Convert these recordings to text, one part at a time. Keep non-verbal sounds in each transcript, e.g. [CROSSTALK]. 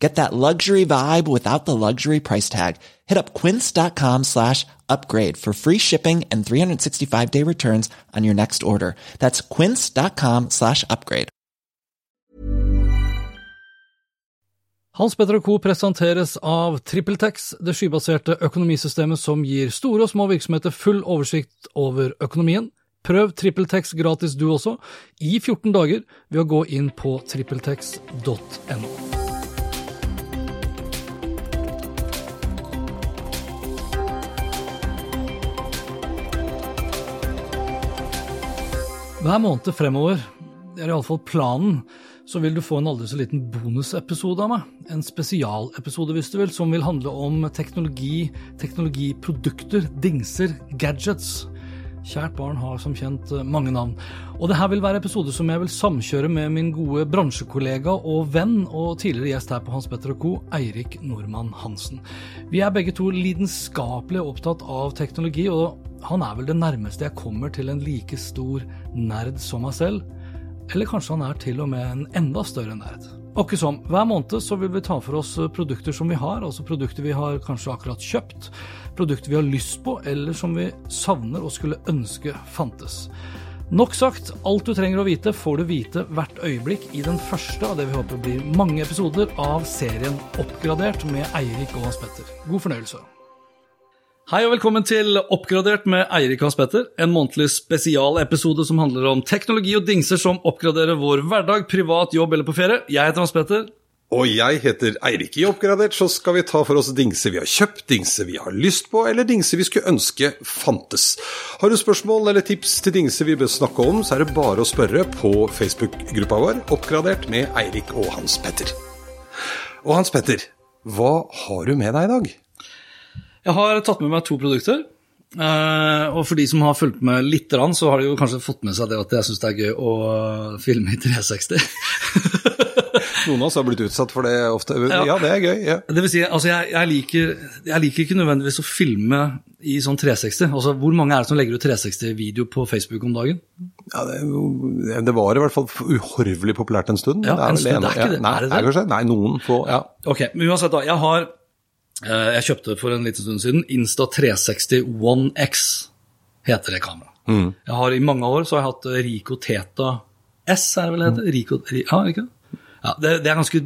Get that luxury vibe without the luxury price tag. Hit up quince.com slash upgrade for free shipping and 365 day returns on your next order. That's quince.com slash upgrade. Hans Petter Co. presenteres av TrippelTex, det skybaserte økonomisystemet som gir store og små virksomheter full oversikt over økonomien. Prøv TrippelTex gratis du også, i 14 dager, ved å gå inn på trippeltex.no. Hver måned fremover, det er iallfall planen, så vil du få en aldri så liten bonusepisode av meg. En spesialepisode, hvis du vil, som vil handle om teknologi, teknologiprodukter, dingser, gadgets. Kjært barn har som kjent mange navn. Og det her vil være episode som jeg vil samkjøre med min gode bransjekollega og venn og tidligere gjest her på Hans Petter Co., Eirik Nordmann Hansen. Vi er begge to lidenskapelig opptatt av teknologi, og han er vel det nærmeste jeg kommer til en like stor nerd som meg selv. Eller kanskje han er til og med en enda større nerd. Åkke som, hver måned så vil vi ta for oss produkter som vi har, altså produkter vi har kanskje akkurat kjøpt, produkter vi har lyst på, eller som vi savner og skulle ønske fantes. Nok sagt, alt du trenger å vite får du vite hvert øyeblikk i den første av det vi håper blir mange episoder av serien Oppgradert med Eirik og Hans Petter. God fornøyelse. Hei og velkommen til Oppgradert med Eirik Hans Petter, en månedlig spesialepisode som handler om teknologi og dingser som oppgraderer vår hverdag, privat, jobb eller på ferie. Jeg heter Hans Petter. Og jeg heter Eirik. I Oppgradert så skal vi ta for oss dingser vi har kjøpt, dingser vi har lyst på, eller dingser vi skulle ønske fantes. Har du spørsmål eller tips til dingser vi bør snakke om, så er det bare å spørre på Facebook-gruppa vår Oppgradert med Eirik og Hans Petter. Og Hans Petter, hva har du med deg i dag? Jeg har tatt med meg to produkter. Uh, og for de som har fulgt med litt, så har de jo kanskje fått med seg det at jeg syns det er gøy å filme i 360. [LAUGHS] [LAUGHS] Noen av oss har blitt utsatt for det ofte. Ja, ja det er gøy. Ja. Det vil si, altså jeg, jeg, liker, jeg, liker, ikke nødvendigvis å filme i sånn 360. Altså, Hvor mange er det som legger ut 360-video på Facebook om dagen? Ja, det, det, var i hvert fall uhorvelig populært en stund. Ja, en stund, det er ikke det? Nei, er det det? Nei, noen få. ja. Ok, men uansett da, jeg har eh, jeg kjøpte for en liten stund siden Insta360 One X, heter det kameraet. Mm. Jeg har I mange år så har jeg hatt Rico Teta S, er det vel det heter? Rico, ja, ikke ja, det, det er ganske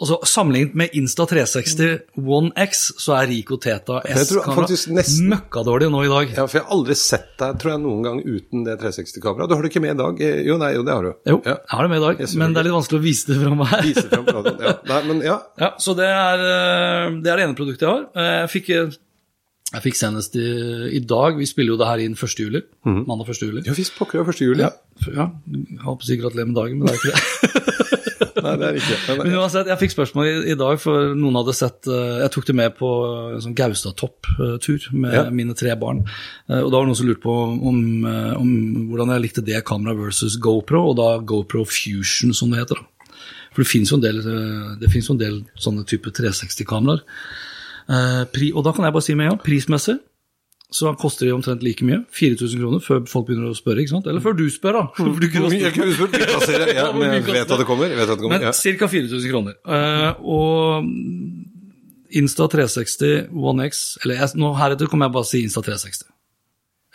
altså Sammenlignet med Insta360 One X, så er Rico Teta S-kamera møkkadårlig nå i dag. Ja, for jeg har aldri sett deg tror jeg, noen gang uten det 360-kameraet. Du har det ikke med i dag? Jo, nei, jo, det har du. Jo, ja. jeg har det med i dag, men det er litt vanskelig å vise det fram her. Vise frem fra ja. Nei, men ja. [LAUGHS] ja så det er, det er det ene produktet jeg har. Jeg fikk jeg fikk senest i, i, dag Vi spiller jo det her inn 1. juli. Mm. Mandag 1. juli. Ja visst, pokker det 1. juli. Ja, ja. Jeg håper å si gratulerer med dagen, men det er ikke det. [LAUGHS] Nei, det er ikke Men uansett, jeg fikk spørsmål i, i, dag, for noen hadde sett Jeg tok det med på en sånn Gaustatopp-tur med ja. mine tre barn. Og da var det noen som lurte på om, om hvordan jeg likte det kameraet versus GoPro, og da GoPro Fusion, som det heter. da. For det fins jo en del, jo en del sånne type 360-kameraer. Pri, og da kan jeg bare si med en gang, prismessig så koster de omtrent like mye. 4000 kroner før folk begynner å spørre. ikke sant? Eller før du spør, da. For [LAUGHS] du kunne jeg kunne spurt, [LAUGHS] ja, men jeg vet at det kommer. Vet at det kommer men ja. ca. 4000 kroner. Uh, og Insta 360 One X Eller jeg, nå heretter kommer jeg bare å si Insta 360.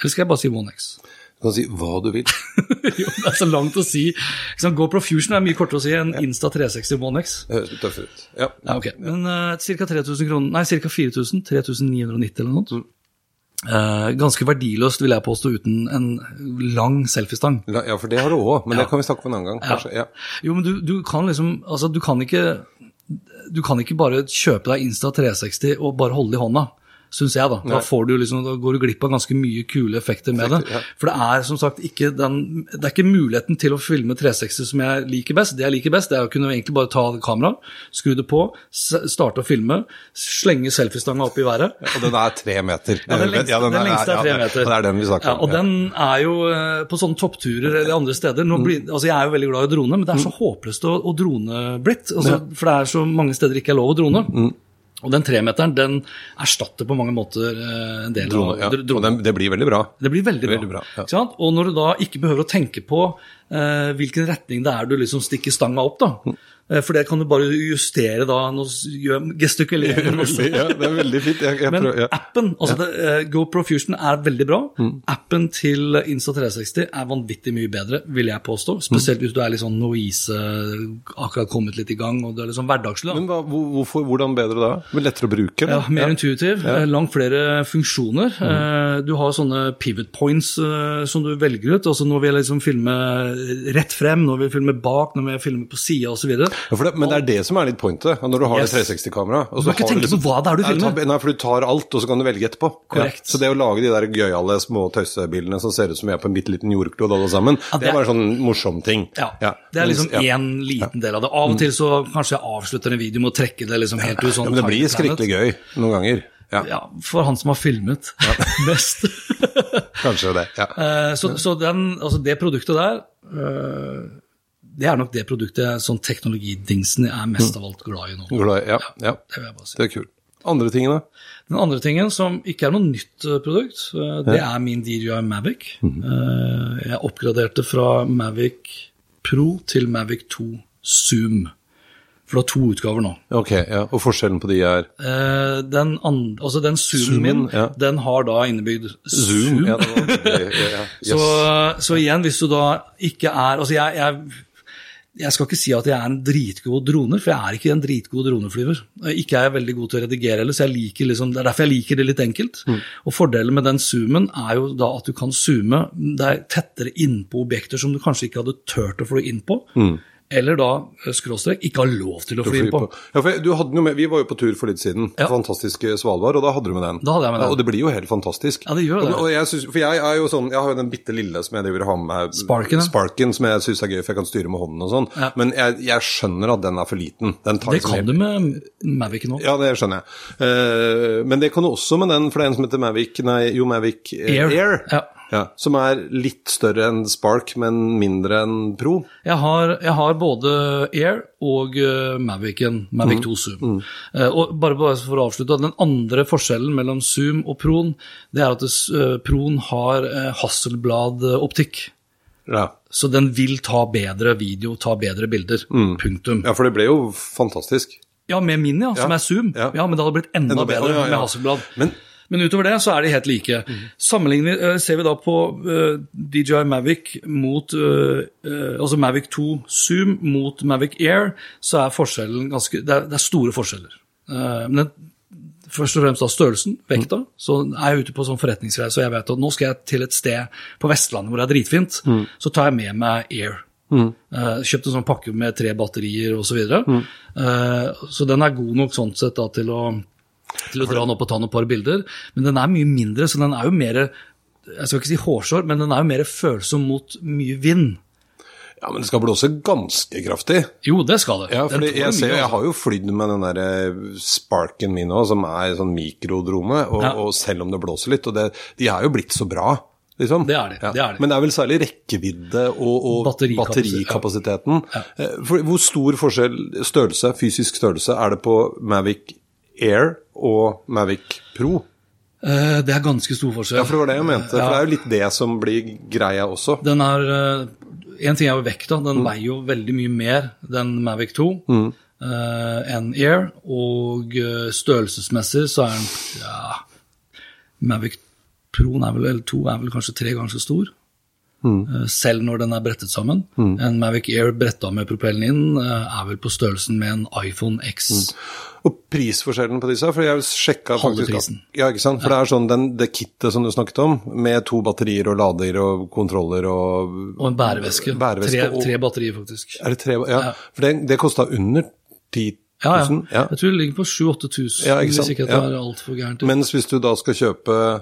Eller skal jeg bare si One X? Du kan si hva du vil. [LAUGHS] jo, det er så langt å si. GoPro Fusion er mye kortere å si enn Insta 360 One X. Det høres tøffere ut. Ja. ja okay. Men uh, ca. 3000 kroner, nei, ca. 4000. 3990 eller noe sånt. Uh, ganske verdiløst, vil jeg påstå, uten en lang selfiestang. Ja, for det har du òg, men ja. det kan vi snakke om en annen gang. kanskje. Ja. Jo, men du, du, kan liksom Altså, du kan ikke Du kan ikke bare kjøpe deg Insta 360 og bare holde det i hånda. Syns jeg. Da Da får du liksom, da går du glipp av ganske mye kule effekter med det. For det er som sagt ikke den Det er ikke muligheten til å filme 360 som jeg liker best. Det jeg liker best, det er å kunne egentlig bare ta kameraet, skru det på, s- starte å filme, slenge selfiestanga opp i været. Og den er tre meter. Ja, den lengste, den lengste er tre ja, meter. Det er den vi snakker ja, om. og den er jo eh, på sånne toppturer eller andre steder nå blir, altså Jeg er jo veldig glad i drone, men det er Mm. så håpløst å, å drone blitt. Altså, For det er så mange steder ikke er lov å drone. Mm. Og den tremeteren den erstatter på mange måter eh, en del Drone, av ja. Og den, det blir veldig bra. Det blir veldig bra. Veldig bra, ja. sant? Og når du da ikke behøver å tenke på eh, hvilken retning det er du liksom stikker stanga opp, da. Mm. Eh, For det kan du bare justere da, masse. [LAUGHS] ja, det er veldig fint. Jeg, jeg Men prøver, ja. appen, altså det, eh, GoPro Fusion er veldig bra. Mm. Appen til Insta360 er vanvittig mye bedre, vil jeg påstå. Spesielt hvis du er litt sånn noise, akkurat kommet litt i gang, og du er litt sånn hverdagslig. da. Men hva, hvorfor, hvordan bedre da? Men lettere å bruke? Ja, eller? mer intuitiv. eh, Langt flere funksjoner. Mm. Du har sånne pivot points som du velger ut. altså Når vil liksom filme rett frem, når vil filmer filme bak, når vil filmer filme på sida osv. Ja, det, men det er det som er litt pointet, når du har Yes. det 360-kameraet. Du må ikke tenke på hva det er du filmer. Nei, for du tar alt, og så kan du velge etterpå. Korrekt. Ja. Så det å lage de der gøyale små tøysebildene som ser ut som vi er på en bitte liten jordklod alle sammen, Ja, det det er bare en sånn morsom ting. Ja, Ja. Det er liksom ja. én liten del av det. Av og til så kanskje jeg avslutter en video med å trekke det liksom helt ut sånn. Ja, men det blir skrekkelig gøy noen ganger. Ja, Ja, for han som har filmet best. [LAUGHS] kanskje det. Ja. Eh, så, så den, altså det produktet der eh, Det er nok det produktet sånn teknologidingsen er mest av alt glad i nå. Glad ja, Ja, ja, Det vil jeg bare si. det er kult. Andre tingene? Den andre tingen som ikke er noe nytt eh, produkt, det det er min DJI Mavic. Eh, Jeg oppgraderte fra Mavic Pro til Mavic 2 Zoom. For det er to utgaver nå. Ok, ja. Og forskjellen på de er Eh, Den, and, altså den Zoomen min, ja. den har da innebygd Zoom. Ja, det ja, yes. [LAUGHS] Så, så igjen, hvis du da ikke er Altså, jeg, jeg, jeg skal ikke si at jeg er en dritgod droner, for jeg er ikke en dritgod droneflyver. Ikke er jeg veldig god til å redigere heller, så jeg liker liksom, det er derfor jeg liker det litt enkelt. Mm. Og fordelen med den zoomen er jo da at du kan zoome deg tettere innpå objekter som du kanskje ikke hadde turt å fly inn på. Eller da, eh, skråstrek, ikke har lov til å fly på. Ja, med, Vi var jo på tur for litt siden. Ja. Fantastiske Svalbard, og da hadde du med den. Da hadde jeg med Ja, den. og det blir jo helt fantastisk. Ja, det gjør det. Og, og jeg synes, for jeg er jo sånn, jeg har jo den bitte lille som jeg driver og har med Sparken, ja. Sparken, som jeg syns er gøy, for jeg kan styre med hånden og sånn. Ja. Men jeg, jeg skjønner at den er for liten. Den tar Det liksom kan helt- du med Mavic nå. Ja, det skjønner jeg. Uh, men det kan du også med den, for det er en som heter Mavic, nei, jo, Mavic eh, Air. Air. Ja. Ja, som er litt større enn Spark, men mindre enn Pro. Jeg har, jeg har både Air og uh, Mavicen, Mavic 2 Zoom. Eh, og bare, bare for å avslutte, Den andre forskjellen mellom Zoom og Proen, det er at eh, Proen har Hasselblad-optikk. Ja. Så den vil ta bedre video, ta bedre bilder. Punktum. ja, for det ble jo fantastisk. Ja, med min, ja, som Ja. er Zoom. Ja. Men det hadde blitt enda, Enda bedre, med Hasselblad. Men Men utover det så er de helt like. Mm. eh, ser vi da på uh, DJI Mavic mot uh, uh, altså Mavic 2 Zoom mot Mavic Air, så er forskjellen ganske Det er, det er store forskjeller. Eh, men den, først og fremst da størrelsen, vekta. Så er jeg ute på sånn forretningsreise og jeg vet at nå skal jeg til et sted på Vestlandet hvor det er dritfint. Så tar jeg med meg Air. Eh, kjøpt en sånn pakke med tre batterier osv. Så, videre. uh, så den er god nok sånn sett da til å til å dra den opp og ta noen par bilder. Men den er mye mindre, så den er jo mer jeg skal ikke si hårsår, men den er jo mer følsom mot mye vind. Ja, men det skal blåse ganske kraftig. Jo, det skal det. Ja, fordi jeg, ser, jeg har jo flydd med den der eh, Sparken min òg, som er sånn mikrodrone, og, Ja. og selv om det blåser litt, og det, de er jo blitt så bra. Liksom. Det er de, det er de. Men det er vel særlig rekkevidde og, og Batterikapasitet, batterikapasiteten. Ja. Ja. hvor stor forskjell, størrelse, fysisk størrelse, er det på Mavic Air og Mavic Pro? Eh, Det er ganske stor forskjell. Ja, for det var det jeg mente. Ja. For det er jo litt det som blir greia også. Den er eh, En ting er jo vekta. Mm. Den veier jo veldig mye mer, den Mavic 2, eh, enn Air. Og størrelsesmessig så er den ja, Mavic Pro er vel, eller 2 er vel kanskje tre ganger så stor. Mm. Eh, Selv når den er brettet sammen. En Mavic Air bretta med propellen inn eh, er vel på størrelsen med en iPhone X. Og prisforskjellen på disse, for jeg sjekka faktisk prisen. Ja, ikke sant? For det er sånn den, det kittet som du snakket om, med to batterier og lader og kontroller og Og en bæreveske. Bæreveske tre, og- tre batterier, faktisk. Er det tre Ja, Ja. for det, det kosta under 10 Ja, ja. 000, ja. Jeg tror det ligger på 7000-8000, Ja, hvis ikke Ja. det er altfor gærent. Mens hvis du da skal kjøpe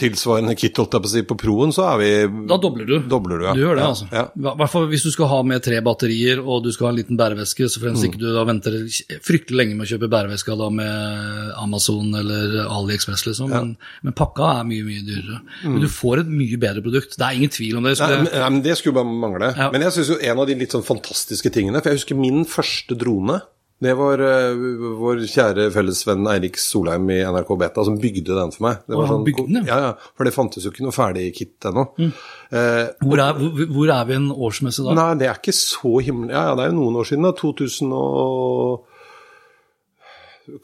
tilsvarende kit holdt jeg på å si, på Proen, så er vi Da dobler du. Dobler du, ja. Du gjør det, Ja, altså. ja. I hvert fall hvis du skal ha med tre batterier, og du skal ha en liten bæreveske, så Mm. fremst ikke du da venter fryktelig lenge med å kjøpe bæreveska da med Amazon eller AliExpress, liksom. Men, men pakka er mye, mye dyrere. Men du får et mye bedre produkt. Det er ingen tvil om det. Skulle... Nei, men, nei, men Det skulle bare mangle. Ja. Men jeg synes jo en av de litt sånn fantastiske tingene For jeg husker min første drone. Det var uh, vår kjære fellesvenn Eirik Solheim i NRK Beta som bygde den for meg. Det var sånn, bygde ja, ja, For det fantes jo ikke noe ferdig kit ennå. Eh, hvor, er, hvor, er vi en årsmesse da? Nei, det er ikke så himmel... Ja, ja, det er jo noen år siden, da. 2000 og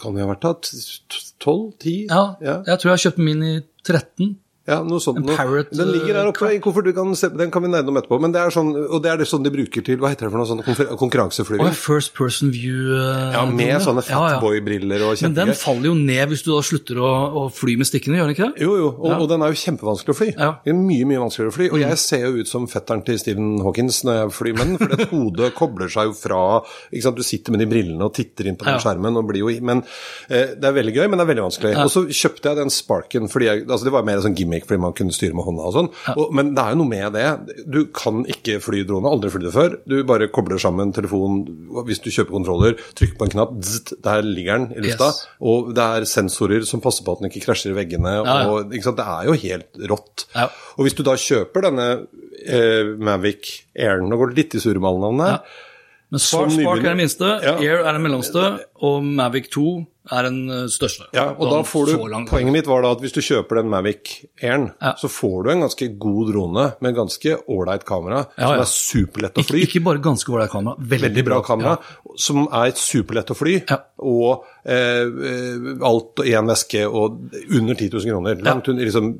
Kan det ha vært da? 12? 10? Ja, ja. jeg tror jeg har kjøpt min i 13. Ja, noe sånt. En. Parrot, den ligger der oppe eh, i koffert, kan se, den kan vi nerde om etterpå. Men det er sånn, og det er det sånn de bruker til Hva heter det for noe sånn konkurranseflyving? Og first person view. eh, Ja, med drone. sånne Ja, ja. fatboy-briller og Men den faller jo ned hvis du da slutter å, å fly med stikkene, gjør den ikke det? Jo, jo, og, og den er jo kjempevanskelig å fly. Ja. Mm. Den er mye, mye vanskeligere å fly. Og jeg ser jo ut som fetteren til Stephen Hawkins når jeg flyr med den, for det [LAUGHS] hodet kobler seg jo fra ikke sant? Du sitter med de brillene og titter inn på den Ja. skjermen og blir jo Men eh, det er veldig gøy, men det er veldig vanskelig. Og så kjøpte jeg den Sparken fordi jeg, altså det var mer sånn gimmick fordi man kunne styre med hånda og sånn. Ja. men det er jo noe med det. Du kan ikke fly drone, aldri flydd det før. Du bare kobler sammen telefonen hvis du kjøper kontroller, trykker på en knapp, zzzt, der ligger den i lufta. Yes. Og det er sensorer som passer på at den ikke krasjer i veggene. Ja, ja. og? Det er jo helt rått. Og hvis du da kjøper denne eh, Mavic Airen Nå går det litt i surmalnavnet her. Men Spark, Spark er det den minste. Air er den mellomste, og Mavic 2 er den eh, største. Ja, og da får du, Poenget mitt var da at hvis du kjøper den Mavic Airen, Ja. så får du en ganske god drone med ganske ålreit kamera, Ja, som er superlett å fly. ikke bare ganske ålreit kamera, veldig, Veldig bra kamera, som er superlett å fly, og eh, eh, alt i en veske og under 10 000 kroner. Langt liksom,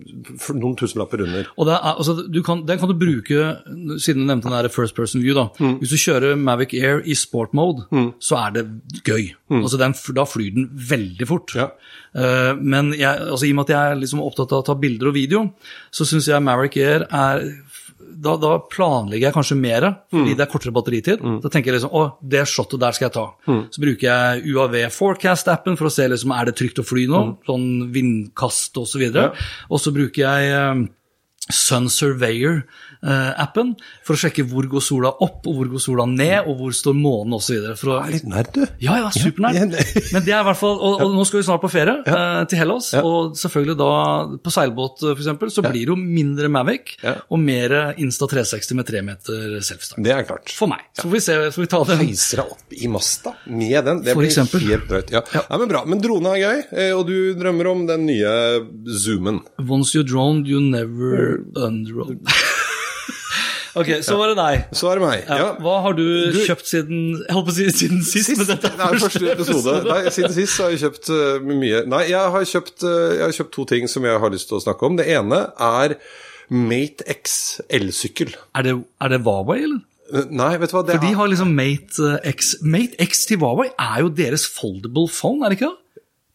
noen tusenlapper under. Og det er, altså, du kan, den kan du bruke, siden du nevnte den der first person view, da. Mm. Hvis du kjører Mavic Air i sport mode, så er det gøy. Altså, den, da flyr den veldig fort. Mm. Ja. Uh, men jeg, altså, i og med at jeg er liksom opptatt av å ta bilder og video, så syns jeg Maverick Air er da, da planlegger jeg kanskje mer, fordi Mm. det er kortere batteritid. Da tenker jeg liksom å, det shotet der skal jeg ta. Mm. Så bruker jeg UAV Forecast-appen for å se liksom, er det trygt å fly nå, Mm. sånn vindkast osv. Og, så videre. og så bruker jeg eh, Sun Surveyor-appen for å sjekke hvor går sola opp, og hvor går sola ned, og hvor står månen osv. Å, Litt nerd, du. ja, ja, supernært. [LAUGHS] Men det er i hvert fall, og, og nå skal vi snart på ferie eh, til Hellas, og selvfølgelig da på seilbåt f.eks., for eksempel, så blir det jo mindre Mavic og mer Insta 360 med 3 meter selfstart. Det er klart. For meg. Så får vi se, så får vi ta den. Heiser deg opp i masta med den. Det For blir eksempel. helt drøyt. Ja. Nei, men bra. Men drone er gøy, eh, og du drømmer om den nye zoomen. Once you droned, you never undroned. [LAUGHS] ok, så var det deg. Så er det meg. Ja. Hva har du, kjøpt siden Jeg holdt på å si siden sist, men dette Det er første episode. Nei, siden sist har jeg kjøpt uh, mye Nei, jeg har kjøpt, uh, jeg har kjøpt to ting som jeg har lyst til å snakke om. Det ene er Mate X elsykkel. Er det, er det Huawei, eller? Eh, Nei, vet du hva det For de har liksom Mate X Mate X til Huawei er jo deres foldable phone, er det ikke det?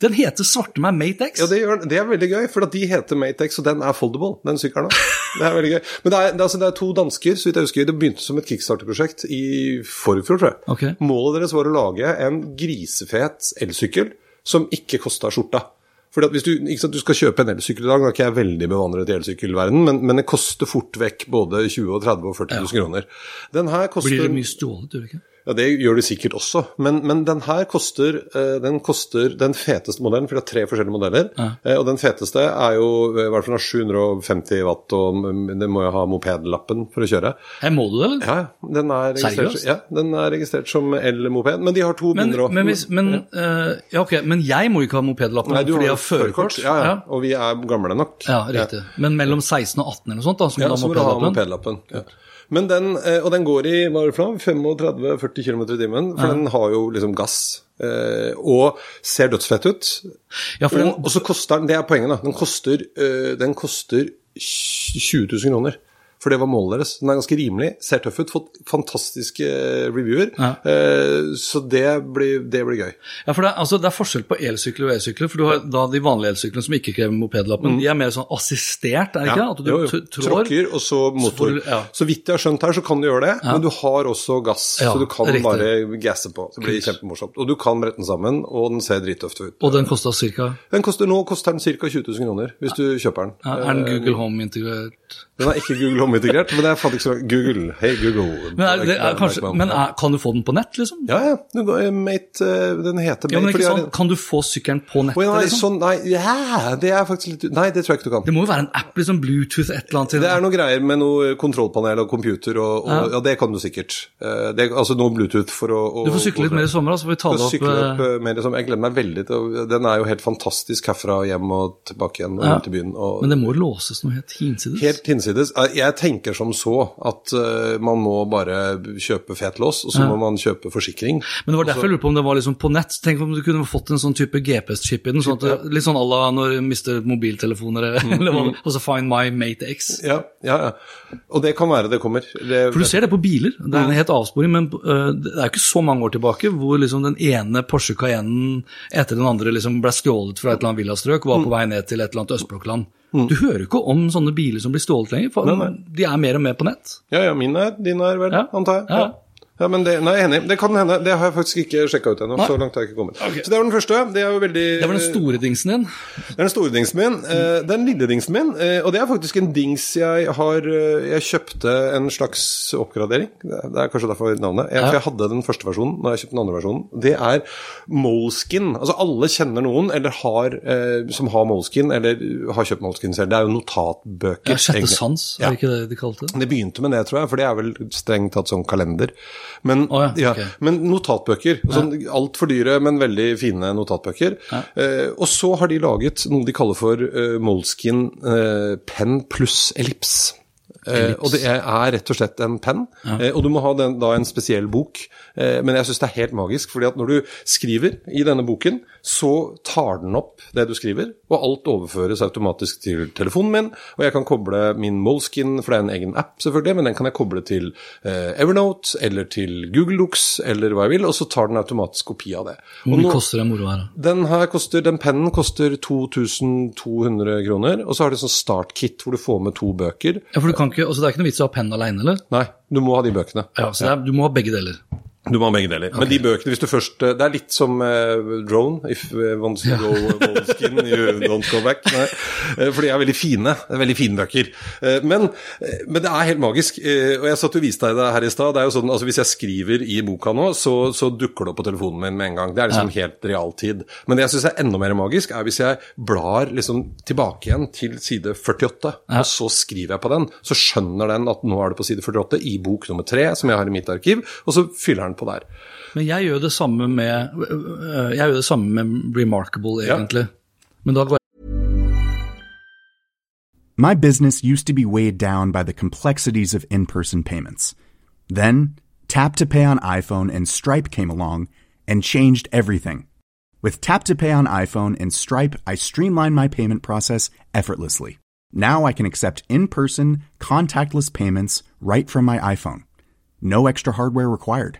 Den heter svarte meg Matex. Ja, det, gjør, det er veldig gøy, for de heter Matex, og den er foldable, den sykkelen. Det er veldig gøy. [LAUGHS] Men det er, det, er, altså, det er to dansker, så vidt jeg husker. Det begynte som et kickstarter-prosjekt i forfjor, tror jeg. Okay. Målet deres var å lage en grisefet elsykkel som ikke kosta skjorta. Fordi at hvis du, sant, du skal kjøpe en elsykkel i dag, nå er ikke jeg veldig bevandret i elsykkelverdenen, men, men det koster fort vekk både 20 og 30 og 40 000 kroner. Den her koster Blir det mye stjålet, gjør det ikke? Ja, Det gjør det sikkert også, men, men den her koster, eh, den koster den feteste modellen, for det er tre forskjellige modeller. Ja. og den feteste er jo eh, i hvert fall 750 watt, og det må jo ha mopedlappen for å kjøre. Her må du det? Ja, den er registrert, ja, den er registrert som el-moped, men de har to Men, mindre men, hvis, men, uh, ja, okay, men jeg må ikke ha mopedlappen Nei, du fordi jeg har førerkort. Ja, ja, og vi er gamle nok. Ja, riktig. Men mellom 16 og 18 eller noe sånt, da, så må Ja, du ha må du ha mopedlappen. mopedlappen. Ja. Men den, eh, og den går i hva er det for noe, 35-40 km i timen, for den har jo liksom gass. eh, Og ser dødsfett ut. Ja, den, Og, og så koster den, det er poenget da, den koster, eh, den koster 20 000 kroner. For det var målet deres. Den er ganske rimelig, ser tøff ut, fått fantastiske eh, reviewer. Ja. Eh, så det blir, det blir gøy. Ja, for det, altså, det er forskjell på elsykler og elsykler. For du har da de vanlige elsyklene som ikke krever mopedlappen, de er mer sånn assistert, er det ikke? det? At du Mm. Jo, jo. trår. Tråkker, og så motor. Så, du- ja. Så vidt jeg har skjønt her, så kan du gjøre det, men du har også gass, Ja, så du kan riktig. bare gasse på. Det blir kjempemorsomt. Og du kan brette den sammen, og den ser drittøft ut. Og den kosta ca. Nå koster den ca. 20 000 kroner, hvis du kjøper den. Ja, er den Google Home integrert? Den er ikke Google Home-integrert, men det er faktisk Google. Hey, Google. Men, er, det er kanskje, men er, kan du få den på nett, liksom? Ja, ja. Mate, eh, den heter Mate. Ja, men ikke sånn, Kan du få sykkelen på nettet? Nei, liksom? sånn, nei, ja, det er faktisk litt Nei, det tror jeg ikke du kan. Det må jo være en app, liksom Bluetooth, et eller annet. Det er noen greier med noe kontrollpanel og computer, og, og ja. Ja. det kan du sikkert. Eh, Det, altså noe Bluetooth for å, og, Du får sykle litt mer i sommer, så får vi ta det opp. sykle opp eh, mer liksom. Jeg gleder meg veldig til Den er jo helt fantastisk herfra hjem og tilbake igjen og Ja. til byen. Og Men det må låses noe helt hinsides. Helt hinsides. Eh, Jeg tenker som så at eh, man må bare kjøpe fet lås, og så må man kjøpe forsikring. Men det var derfor jeg lurte på om det var liksom på nett. Tenk om du kunne fått en sånn type GPS-chip i den. Sånn at litt sånn à la når du mister mobiltelefoner, [LAUGHS] eller hva, og så Find My Mate X. Ja, ja, ja. Og det kan være det kommer. Det, For du ser det på biler. Det er en helt avsporing, men det er jo ikke så mange år tilbake hvor liksom den ene Porsche Cayennen etter den andre liksom ble stjålet fra et eller annet villastrøk og var på vei ned til et eller annet østblokkland. Du hører ikke om sånne biler som blir stjålet lenger, for de er mer og mer på nett. Ja, ja, min er, din er vel, Ja. antar jeg. Ja. Ja. Ja, men det, nei, enig. Det kan hende. Det har jeg faktisk ikke sjekka ut ennå. Så langt har jeg ikke kommet. Okay. Så det var den første. Det er jo veldig Det var den store dingsen din. Det er den store dingsen min. Eh, Den lille dingsen min, eh, og det er faktisk en dings jeg har eh, Jeg kjøpte en slags oppgradering. Det er- kanskje derfor navnet. Jeg, for jeg hadde den første versjonen, nå har jeg kjøpt den andre versjonen. Det er Moleskin. Altså alle kjenner noen eller har, som har Moleskin, eller har kjøpt Moleskin selv. Det er jo notatbøker. Ja, Sjette sans, er Ja. det ikke det de kalte det? Det begynte med det, tror jeg, for det er vel strengt tatt sånn kalender. Men, oh, ja, ok. men notatbøker. Sånn altfor dyre, men veldig fine notatbøker. Eh, og så har de laget noe de kaller for eh, Molskin eh, Pen pluss ellips. Eh, og det er, er rett og slett en penn, eh, og du må ha den, da en spesiell bok. Eh, men jeg syns det er helt magisk, fordi at når du skriver i denne boken, så tar den opp det du skriver, og alt overføres automatisk til telefonen min. Og jeg kan koble min Moleskin, for det er en egen app, selvfølgelig, men den kan jeg koble til eh, Evernote eller til Google Looks eller hva jeg vil, og så tar den automatisk kopi av det. Hvor mye koster den moroa her? da? den her koster, den pennen koster 2200 kroner, og så har de sånn startkit hvor du får med to bøker. Ja, for du kan ikke, altså Det er ikke noe vits i å ha penn alene, eller? Nei, du må ha de bøkene. Ja, så er, Du må ha begge deler. Du må ha begge deler. Men de bøkene, hvis du først Det er litt som uh, Drone. If uh, once you go Moleskin, you don't go back. Nei. Eh, for de er veldig fine. Veldig fine bøker. Eh, men, eh, men det er helt magisk. Eh, og jeg satt og viste deg det her i stad. Det er jo sånn, altså Hvis jeg skriver i boka nå, så, så dukker det opp på telefonen min med en gang. Det er liksom helt realtid. Men det jeg syns er enda mer magisk, er hvis jeg blar liksom tilbake igjen til side 48, og så skriver jeg på den. Så skjønner den at nå er det på side 48 i bok nummer tre, som jeg har i mitt arkiv, og så fyller den på der. Men jeg gjør det samme med øh, Jeg gjør det samme med Remarkable, Ja. Men da går My business used to be weighed down by the complexities of in person payments. Then, Tap to Pay on iPhone and Stripe came along and changed everything. With Tap to Pay on iPhone and Stripe, I streamlined my payment process effortlessly. Now I can accept in person, contactless payments right from my iPhone. No extra hardware required.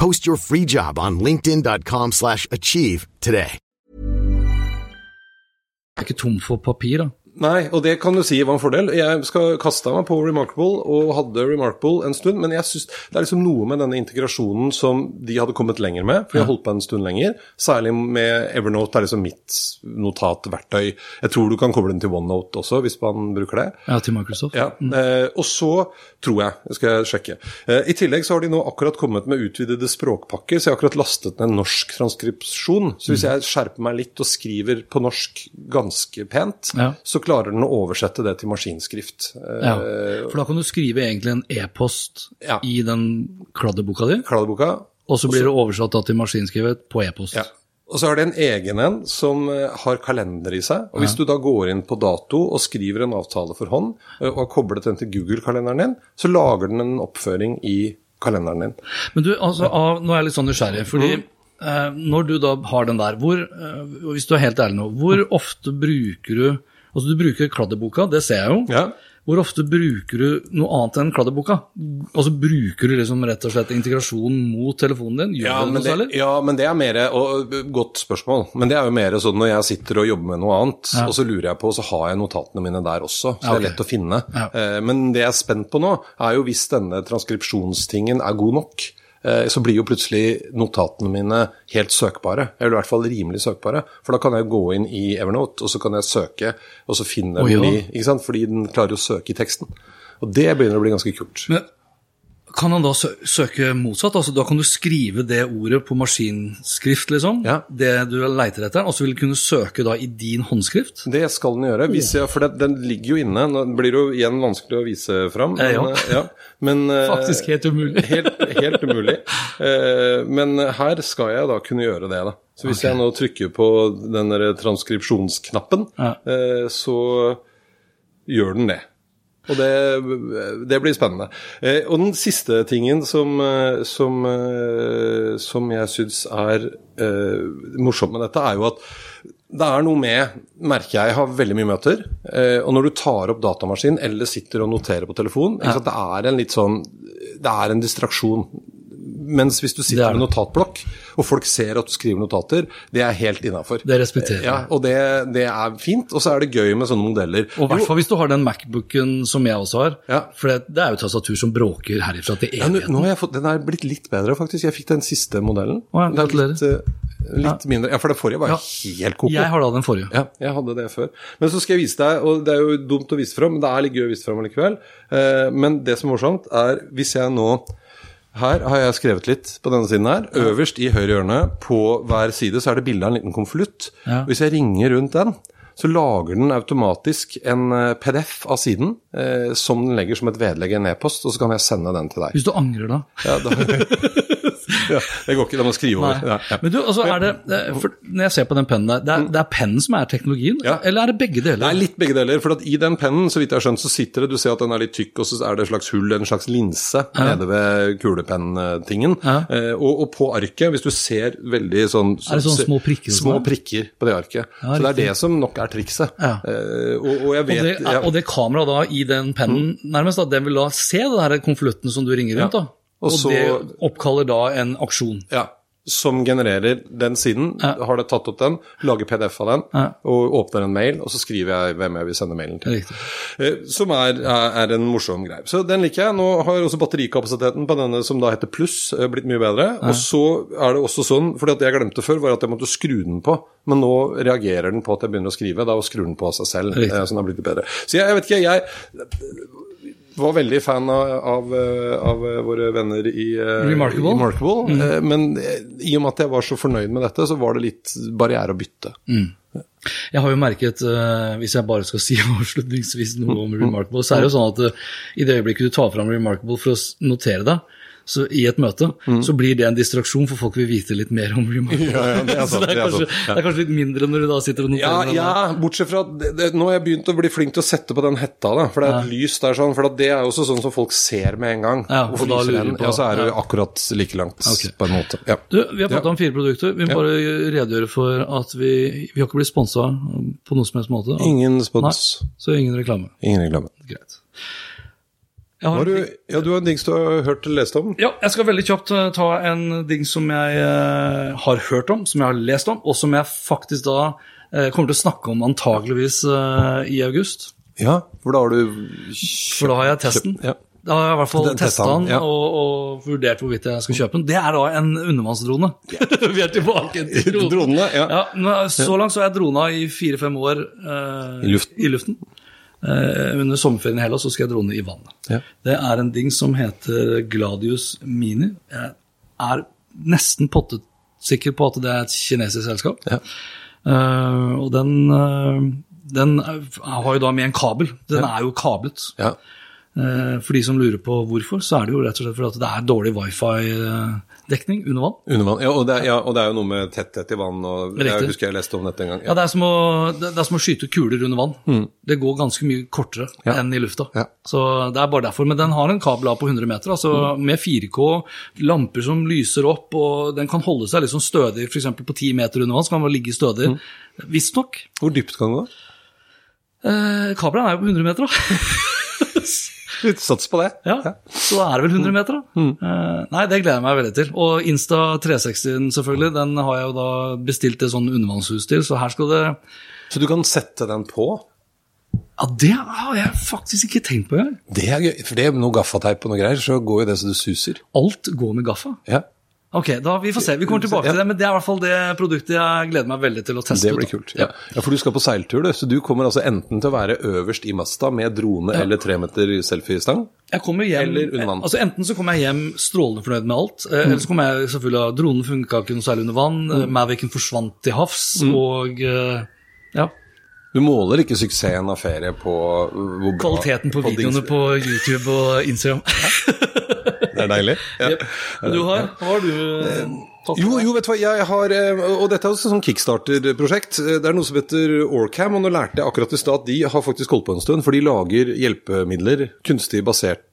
Post your free job on linkedin.com/achieve slash achieve today. er ikke tom for papir, da. Nei, og det kan du si var en fordel. Jeg skal kaste meg på Remarkable, og hadde Remarkable en stund, men jeg synes det er liksom noe med denne integrasjonen som de hadde kommet lenger med, for de har holdt på en stund lenger. Særlig med Evernote, det er liksom mitt notatverktøy. Jeg tror du kan koble den til OneNote også, hvis man bruker det. Ja, til Microsoft. Ja, eh, Og så tror jeg, det skal jeg sjekke eh, I tillegg så har de nå akkurat kommet med utvidede språkpakker, så jeg har akkurat lastet ned en norsk transkripsjon. Så hvis jeg skjerper meg litt og skriver på norsk ganske pent, Ja. så klarer den å oversette det til maskinskrift. Eh, Ja, for da kan du skrive egentlig en e-post Ja. i den kladdeboka di, Kladdeboka. og så blir det oversatt da til maskinskrevet på e-post. Ja. Og så har det en egen en som eh, har kalender i seg. Og hvis du da går inn på dato og skriver en avtale for hånd, eh, og har koblet den til Google-kalenderen din, så lager den en oppføring i kalenderen din. Men du, altså, av, nå er jeg litt sånn nysgjerrig, fordi Mm. eh, når du da har den der, hvor, eh, hvis du er helt ærlig nå, hvor ofte bruker du Altså du bruker kladdeboka, det ser jeg jo. Ja. Hvor ofte bruker du noe annet enn kladdeboka? Altså Bruker du liksom rett og slett integrasjon mot telefonen din? Gjør Ja det noe det, særlig? ja, men det er mer og, Godt spørsmål. Men det er jo mer sånn når jeg sitter og jobber med noe annet, og så lurer jeg på, så har jeg notatene mine der også. Så Ja, okay. det er lett å finne. Ja. Eh, Men det jeg er spent på nå, er jo hvis denne transkripsjonstingen er god nok. Eh, Så blir jo plutselig notatene mine helt søkbare, eller i hvert fall rimelig søkbare. For da kan jeg gå inn i Evernote, og så kan jeg søke, og så finner jeg oh, ja. i? Fordi den klarer å søke i teksten. Og det begynner å bli ganske kult. Men kan han da søke motsatt? Altså Da kan du skrive det ordet på maskinskrift, liksom, Ja. det du leiter etter, og så vil du kunne søke da i din håndskrift? Det skal den gjøre, hvis jeg, for det, den ligger jo inne. Nå blir det jo igjen vanskelig å vise fram. Men, ja. Eh, ja. men eh, Faktisk helt umulig. helt, helt umulig. Eh, Men her skal jeg da kunne gjøre det, da. Så hvis jeg nå trykker på den transkripsjonsknappen, Ja. eh, så gjør den det. Og det, det blir spennende. Eh, og den siste tingen som, eh, som, eh, som jeg syns er eh, morsomt med dette, er jo at det er noe med, merker jeg, jeg har veldig mye møter, eh, og når du tar opp datamaskin eller sitter og noterer på telefon, sant, det er en litt sånn, det er en distraksjon. Mens hvis du sitter er med notatblokk, og folk ser at du skriver notater, det er helt innafor. Det respekterer jeg. Ja, og det, det er fint, og så er det gøy med sånne modeller. Og i hvert fall hvis du har den Macbooken som jeg også har. Ja. For det, det er jo tastatur som bråker herifra til Ja, nå, har jeg fått, Den er blitt litt bedre, faktisk. Jeg fikk den siste modellen. Å ja, Det er litt, gratulerer. eh, litt mindre Ja, for det forrige var Ja. helt koko. Jeg har da den forrige. Ja, jeg hadde det før. Men så skal jeg vise deg, og det er jo dumt å vise fram, men det er litt gøy å vise fram allikevel. Eh, men det som er morsomt, er hvis jeg nå her har jeg skrevet litt på denne siden her. Øverst i høyre hjørne på hver side så er det bilde av en liten konvolutt. Ja. Hvis jeg ringer rundt den, så lager den automatisk en eh, PDF av siden eh, som den legger som et vedlegg i en e-post, og så kan jeg sende den til deg. Hvis du angrer da. Ja, da, [LAUGHS] ja, det går ikke, da må skrive over. Ja, ja. Men du, altså er det, det- Når jeg ser på den pennen der, det er, det er pennen som er teknologien? Eller er det begge Det deler? er litt begge deler. for I den pennen så vidt jeg har skjønt, så sitter det Du ser at den er litt tykk, og så er det et slags hull, en slags linse, nede ved kulepenntingen. Eh, og, og på arket, hvis du ser veldig sånn Er det sånne små prikker Små sånn? prikker på det arket. Så det er det som nok er trikset. Eh, og, og jeg Og det. Mm. og det kameraet da i den pennen, nærmest, da, den vil da se den konvolutten som du ringer rundt, da. Og Og, det oppkaller da en aksjon. Ja, som genererer den siden. Ja. Har det tatt opp den, lager PDF av den, Ja. og åpner en mail, og så skriver jeg hvem jeg vil sende mailen til. Riktig. Eh, Som er, er, en morsom greie. Så den liker jeg. Nå har også batterikapasiteten på denne som da heter pluss, eh, blitt mye bedre. Og så er det også sånn, for det jeg glemte før, var at jeg måtte skru den på. Men nå reagerer den på at jeg begynner å skrive, da skrur den på av seg selv. Riktig. eh, Så den har blitt bedre. Så jeg, jeg vet ikke, jeg var veldig fan av, av, eh, av våre venner i eh, Remarkable. i Remarkable. Mm. Men eh, i og med at jeg var så fornøyd med dette, så var det litt barriere å bytte. Jeg har jo merket, eh, hvis jeg bare skal [LAUGHS] si avslutningsvis noe om [LAUGHS] Remarkable, så er det jo sånn at eh, i det øyeblikket du tar fram Remarkable for å notere deg så i et møte, så blir det en distraksjon, for folk vil vite litt mer om. Mm. [LAUGHS] Ja, ja, det [LAUGHS] så det er, det er kanskje, ja. det er kanskje litt mindre når du da sitter og Ja, noterer. ja, bortsett fra det, Nå har jeg begynt å bli flink til å sette på den hetta, da, for det er et lys der sånn. For det er jo også sånn som folk ser med en gang. Ja, og da lurer den? på- Ja, så er det ja. akkurat like langt, okay. på en måte. Ja. Du, vi har prata Ja. om fire produkter. Vi må Ja. bare redegjøre for at vi, vi har ikke blitt sponsa på noen som helst måte. Ingen spons, Nei, så ingen reklame. ingen reklame. Greit. Jeg har Har en du, ja, du har en dings du har hørt eller lest om? Ja, jeg skal veldig kjapt eh, ta en ding som jeg eh, har hørt om, som jeg har lest om, og som jeg faktisk da eh, kommer til å snakke om antageligvis eh, i august. Ja, for da har du For da har jeg testen. Kjøpt- ja. Da har jeg i hvert fall testa den den, ja. og, og vurdert hvorvidt jeg skal kjøpe den. Det er da en undervannsdrone. [LAUGHS] Vi er tilbake til dronen. [LAUGHS] Dronene, ja. Ja, så langt så har jeg drona i fire-fem år eh, I luften. I luften. Eh, under sommerferien i Hellas så skal jeg drone i vannet. Ja. Det er en ding som heter Gladius Mini. Jeg er nesten pottesikker på at det er et kinesisk selskap. Ja. Eh, og den, eh, den er- har jo da med en kabel. Den er jo kablet. Ja. Eh, For de som lurer på hvorfor, så er det jo rett og slett fordi det er dårlig wifi-dekning under vann. Under vann. Ja og, det, er- ja, og det er jo noe med tetthet i vann, og jeg Riktig. husker jeg leste om dette en gang. Ja, det er som å, det er som å skyte kuler under vann. Det går ganske mye kortere Mm. Ja. enn i lufta. Ja. Så det er bare derfor. Men den har en kabel på 100 meter, altså Mm. med 4K, lamper som lyser opp, og den kan holde seg liksom stødig, f.eks. på 10 meter under vann, så kan den ligge stødig. Mm. Visstnok. Hvor dypt kan den gå? Eh, kabelen er jo på 100 meter, da. [LAUGHS] Sats på det. Ja, så er det vel 100 meter, da. Mm. Eh, nei, det gleder jeg meg veldig til. Og Insta 360 selvfølgelig, den har jeg jo da bestilt et sånn undervannshus til, så her skal det Så du kan sette den på? Ja, det har jeg faktisk ikke tenkt på engang. Det er gøy, for det er noe gaffateip og noe greier, så går jo det så du suser. Alt går med gaffa. Ja, Ok, da vi får se. Vi kommer tilbake Ja. til det, men det er i hvert fall det produktet jeg gleder meg veldig til å teste Det blir kult. Ja. ja, For du skal på seiltur, du. Så du kommer altså enten til å være øverst i masta med drone eller tremeter selfiestang. Jeg kommer hjem, Eller under vann. altså Enten så kommer jeg hjem strålende fornøyd med alt, mm. eller så kommer jeg selvfølgelig av Dronen funka ikke noe særlig under vann, mm. Mavicen forsvant til havs, og eh, ja, Du måler ikke suksessen av ferie på kvaliteten på videoene dings- på YouTube og Instagram. [LAUGHS] [LAUGHS] Det er deilig. Ja. Yep. Du har, har du eh, tatt Jo, jo, vet du hva, jeg har eh, Og dette er også sånn kickstarter-prosjekt. Eh, Det er noe som heter Orcam, og nå lærte jeg akkurat i stad at de har faktisk holdt på en stund, for de lager hjelpemidler, kunstig basert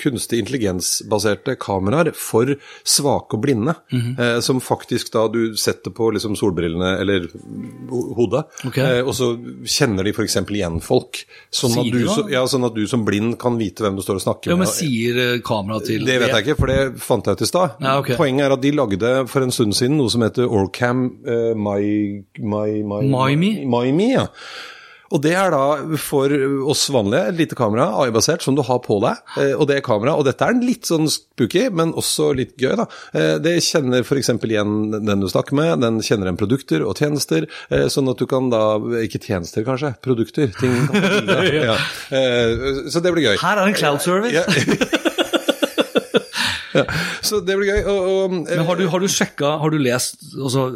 kunstig intelligensbaserte kameraer for svake og blinde. Mhm. eh, som faktisk da du setter på liksom solbrillene eller hodet, okay. eh, og så kjenner de f.eks. igjen folk. Sånn at, du, så, ja, sånn at du som blind kan vite hvem du står og snakker Ja, men sier eh, kameraet til Det vet jeg ikke, for det fant jeg ut i stad. Ja, okay. Poenget er at de lagde for en stund siden noe som heter Orcam eh? MyMe, ja. Og det er da for oss vanlige, et lite kamera, AI-basert, som du har på deg. Eh, og det kameraet, og dette er en litt sånn spooky, men også litt gøy, da. Eh, det kjenner f.eks. igjen den du snakker med, den kjenner igjen produkter og tjenester, eh, sånn at du kan da Ikke tjenester, kanskje, produkter. Ting [LAUGHS] ja. så det blir gøy. Her er en cloud service. Ja. [LAUGHS] ja. Så det blir gøy. Og, og, Men har du, har du sjekka, har du lest altså,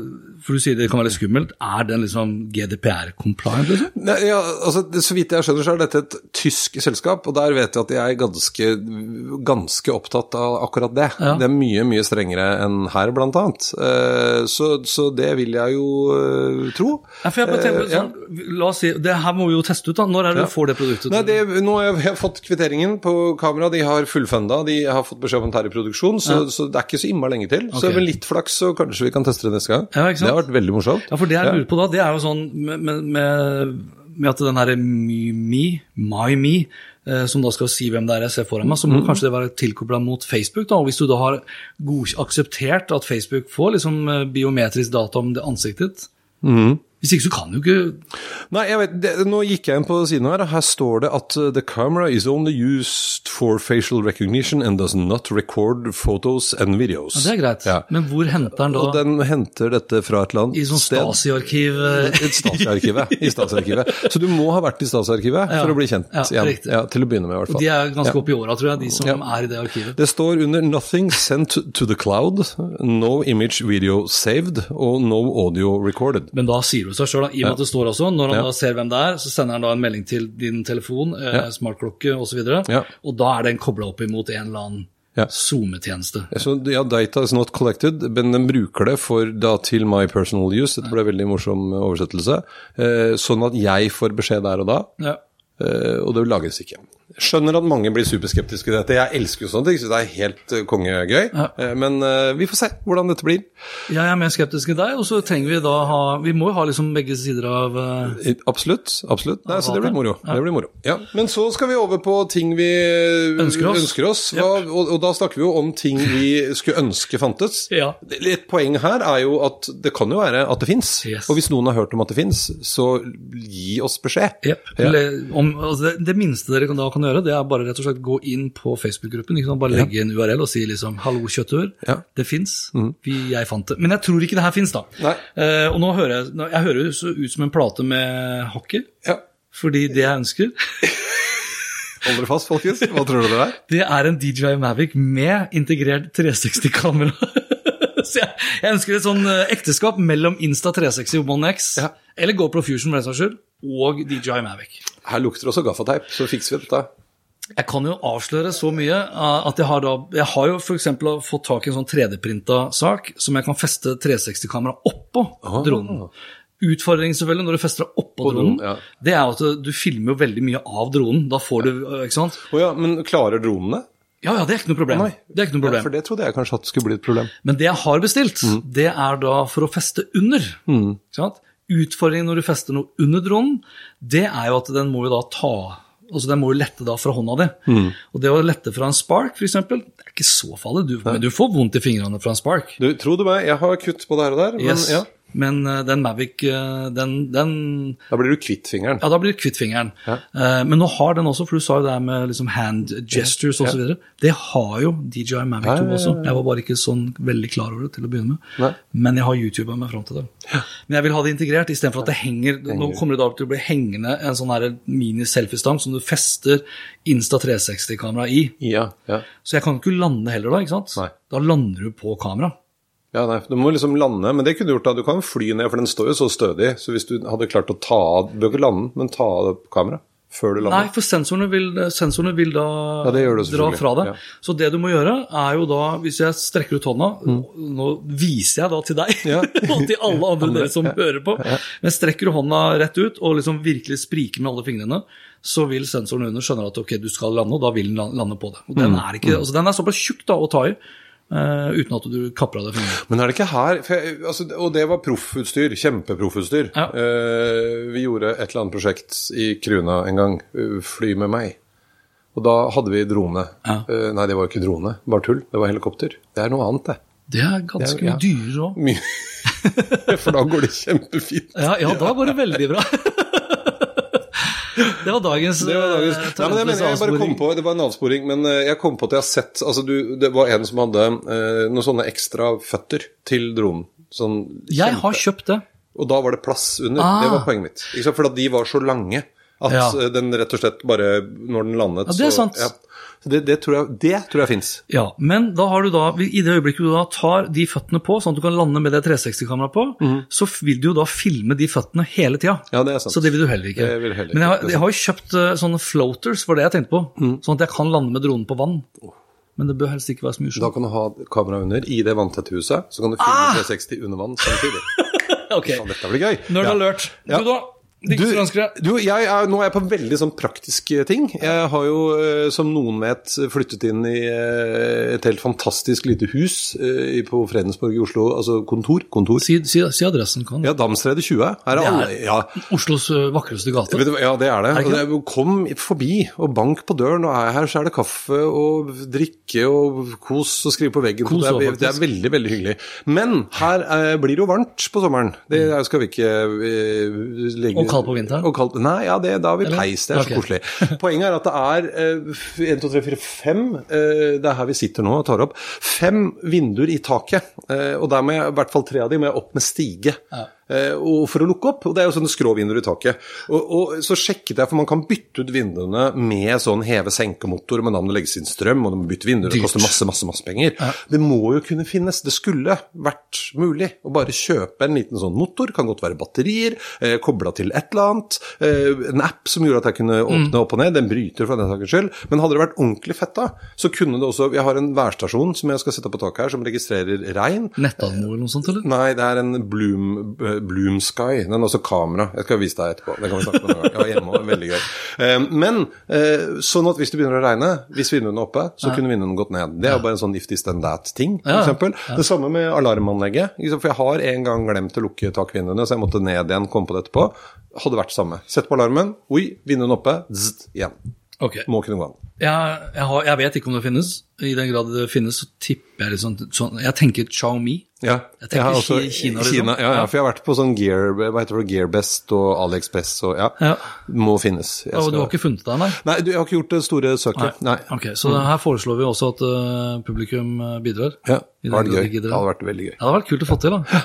For du sier det kan være skummelt. Er den liksom GDPR-compliant, liksom? Ja, altså, så vidt jeg skjønner, så er dette et tysk selskap, og der vet jeg at de er ganske, ganske opptatt av akkurat det. Ja. Det er mye, mye strengere enn her, blant annet. Eh, Så, så det vil jeg jo eh, tro. Ja, for jeg bare tenker, Eh, sånn, La oss si, det her må vi jo teste ut, da. Når er det du får det produktet? Nei, det, nå har jeg fått kvitteringen på kamera, de har fullfunda, de har fått beskjed om at det er i produksjon, så, så det er ikke så innmari lenge til. Så Ok. med litt flaks så kanskje vi kan teste det neste gang. Ja, ikke sant? Har vært veldig morsomt. Ja, for det jeg lurer på da, det er jo sånn med, med, med, at den herre Me, my me, som da skal si hvem det er jeg ser foran meg, så må kanskje det være tilkobla mot Facebook. da, og Hvis du da har god, akseptert at Facebook får liksom eh, biometrisk data om det ansiktet ditt Mhm. Hvis ikke så kan du ikke Nei, jeg vet, det, nå gikk jeg inn på siden her, og her står det at uh, the camera is only used for facial recognition and does not record photos and videos. Ja, Det er greit, Ja. men hvor henter den da? Og den henter dette fra et eller annet I sånn sted. Stasi-arkiv eh, Et Stasi-arkivet. I Stasi-arkivet. [LAUGHS] Så du må ha vært i Stasi-arkivet Ja. for å bli kjent Ja, igjen. riktig. Ja, til å begynne med, i hvert fall. De er ganske oppe i åra, tror jeg, de som er i det arkivet. Det står under 'nothing sent to the cloud', 'no image video saved' og 'no audio recorded'. Men da sier du seg sjøl, i og med at det står også, når han Ja. da ser hvem det er, så sender han da en melding til din telefon, eh, smartklokke osv., Ja. og da er den kobla opp imot en eller annen Ja. SoMe-tjeneste. Ja, data is not collected, men den bruker det for da til my personal use. Dette ble en veldig morsom oversettelse. Eh, sånn at jeg får beskjed der og da, Ja. eh, og det lagres ikke. Skjønner at mange blir superskeptiske til dette. Jeg elsker jo sånne ting, så det er helt eh, kongegøy. Ja. Eh, Men eh, vi får se hvordan dette blir. Jeg er mer skeptisk enn deg, og så trenger vi da ha Vi må jo ha liksom begge sider av Absolutt. absolutt. Nei, så det blir moro. Ja. Det blir moro. Ja. Men så skal vi over på ting vi Ønsker oss. ønsker oss. Hva, og, og da snakker vi jo om ting vi skulle ønske fantes. [LAUGHS] Et poeng her er jo at det kan jo være at det fins. Yes. Og hvis noen har hørt om at det fins, så gi oss beskjed. Om, altså det, det minste dere kan, da kan gjøre, det er bare rett og slett gå inn på Facebook-gruppen. Bare legge en URL og si liksom 'hallo, kjøttør'. Ja. Mm. Det fins. Jeg fant det. Men jeg tror ikke det her fins, da. Eh, og nå hører jeg, jeg hører jo så ut som en plate med hockey, Ja. fordi det jeg ønsker, [LAUGHS] Hold dere fast, folkens. Hva tror du det er? det er en DJI Mavic med integrert 360-kamera. [LAUGHS] Så jeg, jeg ønsker et sånn eh, ekteskap mellom Insta360 One X, Ja. eller GoPro Fusion for den saks skyld, og DJI Mavic. Her lukter det også gaffateip, så fikser vi dette. Jeg kan jo avsløre så mye uh, at jeg har, da, jeg har jo f.eks. fått tak i en sånn 3D-printa sak som jeg kan feste 360-kamera oppå dronen. Utfordringen selvfølgelig når du fester deg oppå dronen, ja. det er at du filmer jo veldig mye av dronen. Da får du uh, Ikke sant? Å ja, men klarer dronene? Ja, ja, det er ikke noe problem. Det er ikke noe Ja, for det trodde jeg kanskje at skulle bli et problem. Men det jeg har bestilt, Mm. det er da for å feste under. Ikke sant? Utfordringen når du fester noe under dronen, det er jo at den må jo da ta Altså Den må jo lette da fra hånda di. Mm. Og det å lette fra en spark, f.eks., det er ikke så farlig. Du, men du får vondt i fingrene fra en spark. Du, tro det meg, jeg har kutt både her og der, men Yes. ja, Men eh, den Mavic, eh, den, den da blir du kvitt fingeren. Ja, da blir du kvitt fingeren. Ja. Eh, men nå har den også, for du sa jo det her med liksom hand gestures osv. videre Det har jo DJI Mavic Ja, 2 ja, ja, også. ja. Jeg var bare ikke sånn veldig klar over det til å begynne med. Nei. Men jeg har YouTuba meg fram til det. Men jeg vil ha det integrert, istedenfor at det henger Nå kommer det da til å bli hengende en sånn mini-selfiestang som du fester Insta 360-kamera i. Ja, ja. Så jeg kan ikke lande heller da, ikke sant? Nei. Da lander du på kamera. Ja, nei, Du må liksom lande, men det kunne du gjort da. Du kan fly ned, for den står jo så stødig. Så hvis du hadde klart å ta av Du bør ikke lande, men ta av det på kamera før du lander. Nei, for sensorene vil, sensorene vil da Ja, dra fra deg. ja. Så det du må gjøre, er jo da, hvis jeg strekker ut hånda Nå viser jeg da til deg Mm. Ja. [LAUGHS] og til alle andre [LAUGHS] dere som hører på. Men strekker du hånda rett ut og liksom virkelig spriker med alle fingrene, så vil sensoren under skjønne at ok, du skal lande, og da vil den lande på det. Og Mm. den er, ikke, altså, den er såpass tjukk da å ta i, eh, uten at du kapper av deg. Men er det ikke her jeg, altså, Og det var proffutstyr. Kjempeproffutstyr. Ja. Uh, vi gjorde et eller annet prosjekt i Kruna en gang. Uh, Fly med meg. Og da hadde vi drone. Ja. Nei, det var ikke drone. Bare tull. Det var helikopter. Det er noe annet, det. Det er ganske Det er- ja. dyrere òg. [LAUGHS] For da går det kjempefint. Ja, ja, da går det veldig bra. [LAUGHS] det var dagens, Det var dagens. eh, Nei, men jeg mener, jeg bare kom på, Det var en avsporing, men eh, jeg kom på at jeg har sett altså du, Det var en som hadde eh, noen sånne ekstra føtter til dronen. Sånn Jeg har kjøpt det. Og da var det plass under. Ah. Det var poenget mitt. For de var så lange at Ja. eh, den rett og slett bare Når den landet, Ja, det er så sant. Så det, det tror jeg, det tror jeg fins. Ja, men da har du da, i det øyeblikket du da tar de føttene på, sånn at du kan lande med det 360-kameraet på, så vil du jo da filme de føttene hele tida. Ja, det er sant. Så det vil du heller ikke. Det vil heller men jeg ikke, har, jeg har jo kjøpt eh, sånne floaters, for det jeg tenkte på, Mm. sånn at jeg kan lande med dronen på vann. Men det bør helst ikke være så mye Da kan du ha kamera under i det vanntette huset, så kan du filme 360 under vann samtidig. [LAUGHS] Ok, Faen, dette blir gøy. nerd Ja. alert. Ja. Du da? Deg. du, jeg er, nå er jeg på veldig sånn praktiske ting. Jeg har jo, eh, som noen vet, flyttet inn i eh, et helt fantastisk lite hus eh, på Fredensborg i Oslo. Altså kontor. kontor. Si, si, si adressen, kan. Ja, Damstredet 20. Her er Det er- alle Ja. Oslos eh, vakreste gate. Vet du, ja, det er det. Er det Og kom forbi og bank på døren, og er her så er det kaffe og drikke og kos og skrive på veggen. Kos det, er, det er veldig, veldig hyggelig. Men her eh, blir det jo varmt på sommeren. Det er- skal vi ikke eh, legge kaldt på vinteren? Og kaldt, nei, ja, det, da har vi peis. Det er så så koselig. Poenget er at det er 1, 2, 3, 4, 5 Det er her vi sitter nå og tar opp. Fem vinduer i taket. eh, og der må jeg, i hvert fall tre av dem må jeg opp med stige. Eh, og for å lukke opp, og det er jo sånne skråvinduer i taket. Og, og så sjekket jeg, for man kan bytte ut vinduene med sånn heve-senke-motor, men da må det legges inn strøm, og du må bytte vinduer, det koster masse, masse, masse penger. Det må jo kunne finnes, det skulle vært mulig å bare kjøpe en liten sånn motor, kan godt være batterier, eh, kobla til et eller annet, eh, en app som gjorde at jeg kunne åpne opp og ned, den bryter for den saks skyld, men hadde det vært ordentlig fett da, så kunne det også, jeg har en værstasjon som jeg skal sette på taket her, som registrerer regn, Nettanmo eller noe sånt, eller? Nei, det er en Bloom, eh, Bloom Sky. Den er også kamera. Jeg skal vise deg etterpå. Det kan vi snakke om en gang. Ja, hjemme, også, veldig gøy. Eh, men eh, sånn at hvis det begynner å regne, hvis vinduene er oppe, så kunne vinduene gått ned. Det er jo bare en sånn if this then that-ting, Ja, f.eks. Det samme med alarmanlegget. For jeg har en gang glemt å lukke takvinduene, så jeg måtte ned igjen, komme på det etterpå. Hadde vært samme. Sett på alarmen. Oi, vinduene oppe. zzz, igjen. Ok. Må kunne gå an. Jeg, jeg, har, jeg vet ikke om det finnes. I den grad det finnes, så tipper jeg litt sånn, Jeg tenker Xiaomi. Ja, Jeg tenker har også- Kina, liksom. ja, ja, for jeg har vært på sånn Gear, hva heter det, Gearbest og AliExpress og ja. Ja. Må finnes. Jeg Og du har ikke funnet det, nei? Nei, jeg har ikke gjort det store søket. Nei. nei. Ok, Så her foreslår vi også at uh, publikum eh, bidrar. Ja, det, det. Det hadde vært veldig gøy. Ja, det hadde vært kult å få til, da.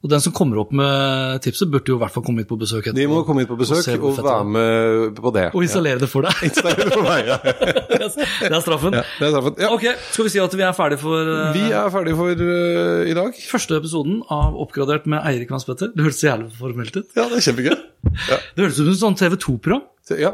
Og den som kommer opp med tipset, burde jo i hvert fall komme hit på besøk etterpå. De må komme hit på besøk og, og være med på det. Og installere det for deg. [LAUGHS] Installere det for meg, ja. [LAUGHS] det er straffen. ja det er straffen. Ja. Ok, skal vi si at vi er ferdige for uh, Vi er ferdige for uh, i dag. første episoden av Oppgradert med Eirik Hans Petter? Det hørtes så jævlig formelt ut. Ja, det er kjempegøy. [LAUGHS] Ja. Det hørtes ut som et sånt TV 2-program. Ja.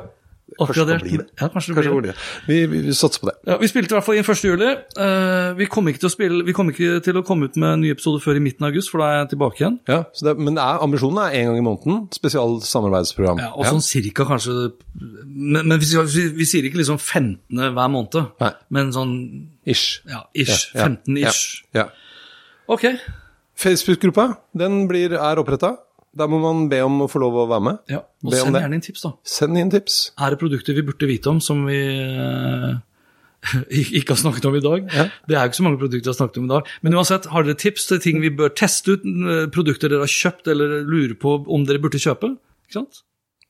Kanskje det Oppgradert. blir det. Ja, kanskje det Kanskje det. Vi, vi, vi satser på det. Ja, vi spilte i hvert fall inn 1. juli. Uh, vi kommer ikke til å spille, vi kommer ikke til å komme ut med en ny episode før i midten av august, for da er jeg tilbake igjen. Ja, så det, men er, ambisjonen er en gang i måneden. Spesial samarbeidsprogram. Ja, og sånn cirka kanskje Men, men vi, vi, sier ikke liksom 15. hver måned, Nei. men sånn Ish. ja, ish. Ja, ja, 15 ish. Ja, ja. Ok. Facebook-gruppa den blir, er oppretta. Der må man be om å få lov å være med. Ja. Og Be send gjerne inn tips, da. Send inn tips. Er det produkter vi burde vite om som vi eh, [LAUGHS] ikke har snakket om i dag? Det er jo ikke så mange produkter vi har snakket om i dag. Men uansett, har dere tips til ting vi bør teste ut? eh, Produkter dere har kjøpt eller lurer på om dere burde kjøpe? Ikke sant?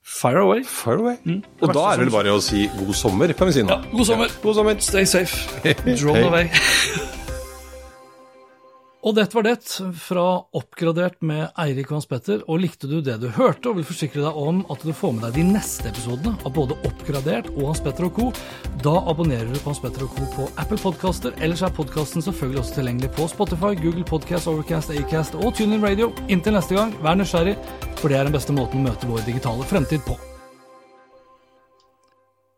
Fire away. Fire away. Mm. Og da er det vel bare å si god sommer, kan vi si nå. Ja, god sommer. God sommer. Stay safe. [LAUGHS] Drone away. [LAUGHS] Og dette var det fra Oppgradert med Eirik Vans Petter. Og likte du det du hørte, og vil forsikre deg om at du får med deg de neste episodene av både Oppgradert og Hans Petter og co., da abonnerer du på Hans Petter og co. på Apple Podcaster. Ellers er podkasten selvfølgelig også tilgjengelig på Spotify, Google Podcast, Overcast, Acast og TuneIn Radio. Inntil neste gang, vær nysgjerrig, for det er den beste måten å møte vår digitale fremtid på.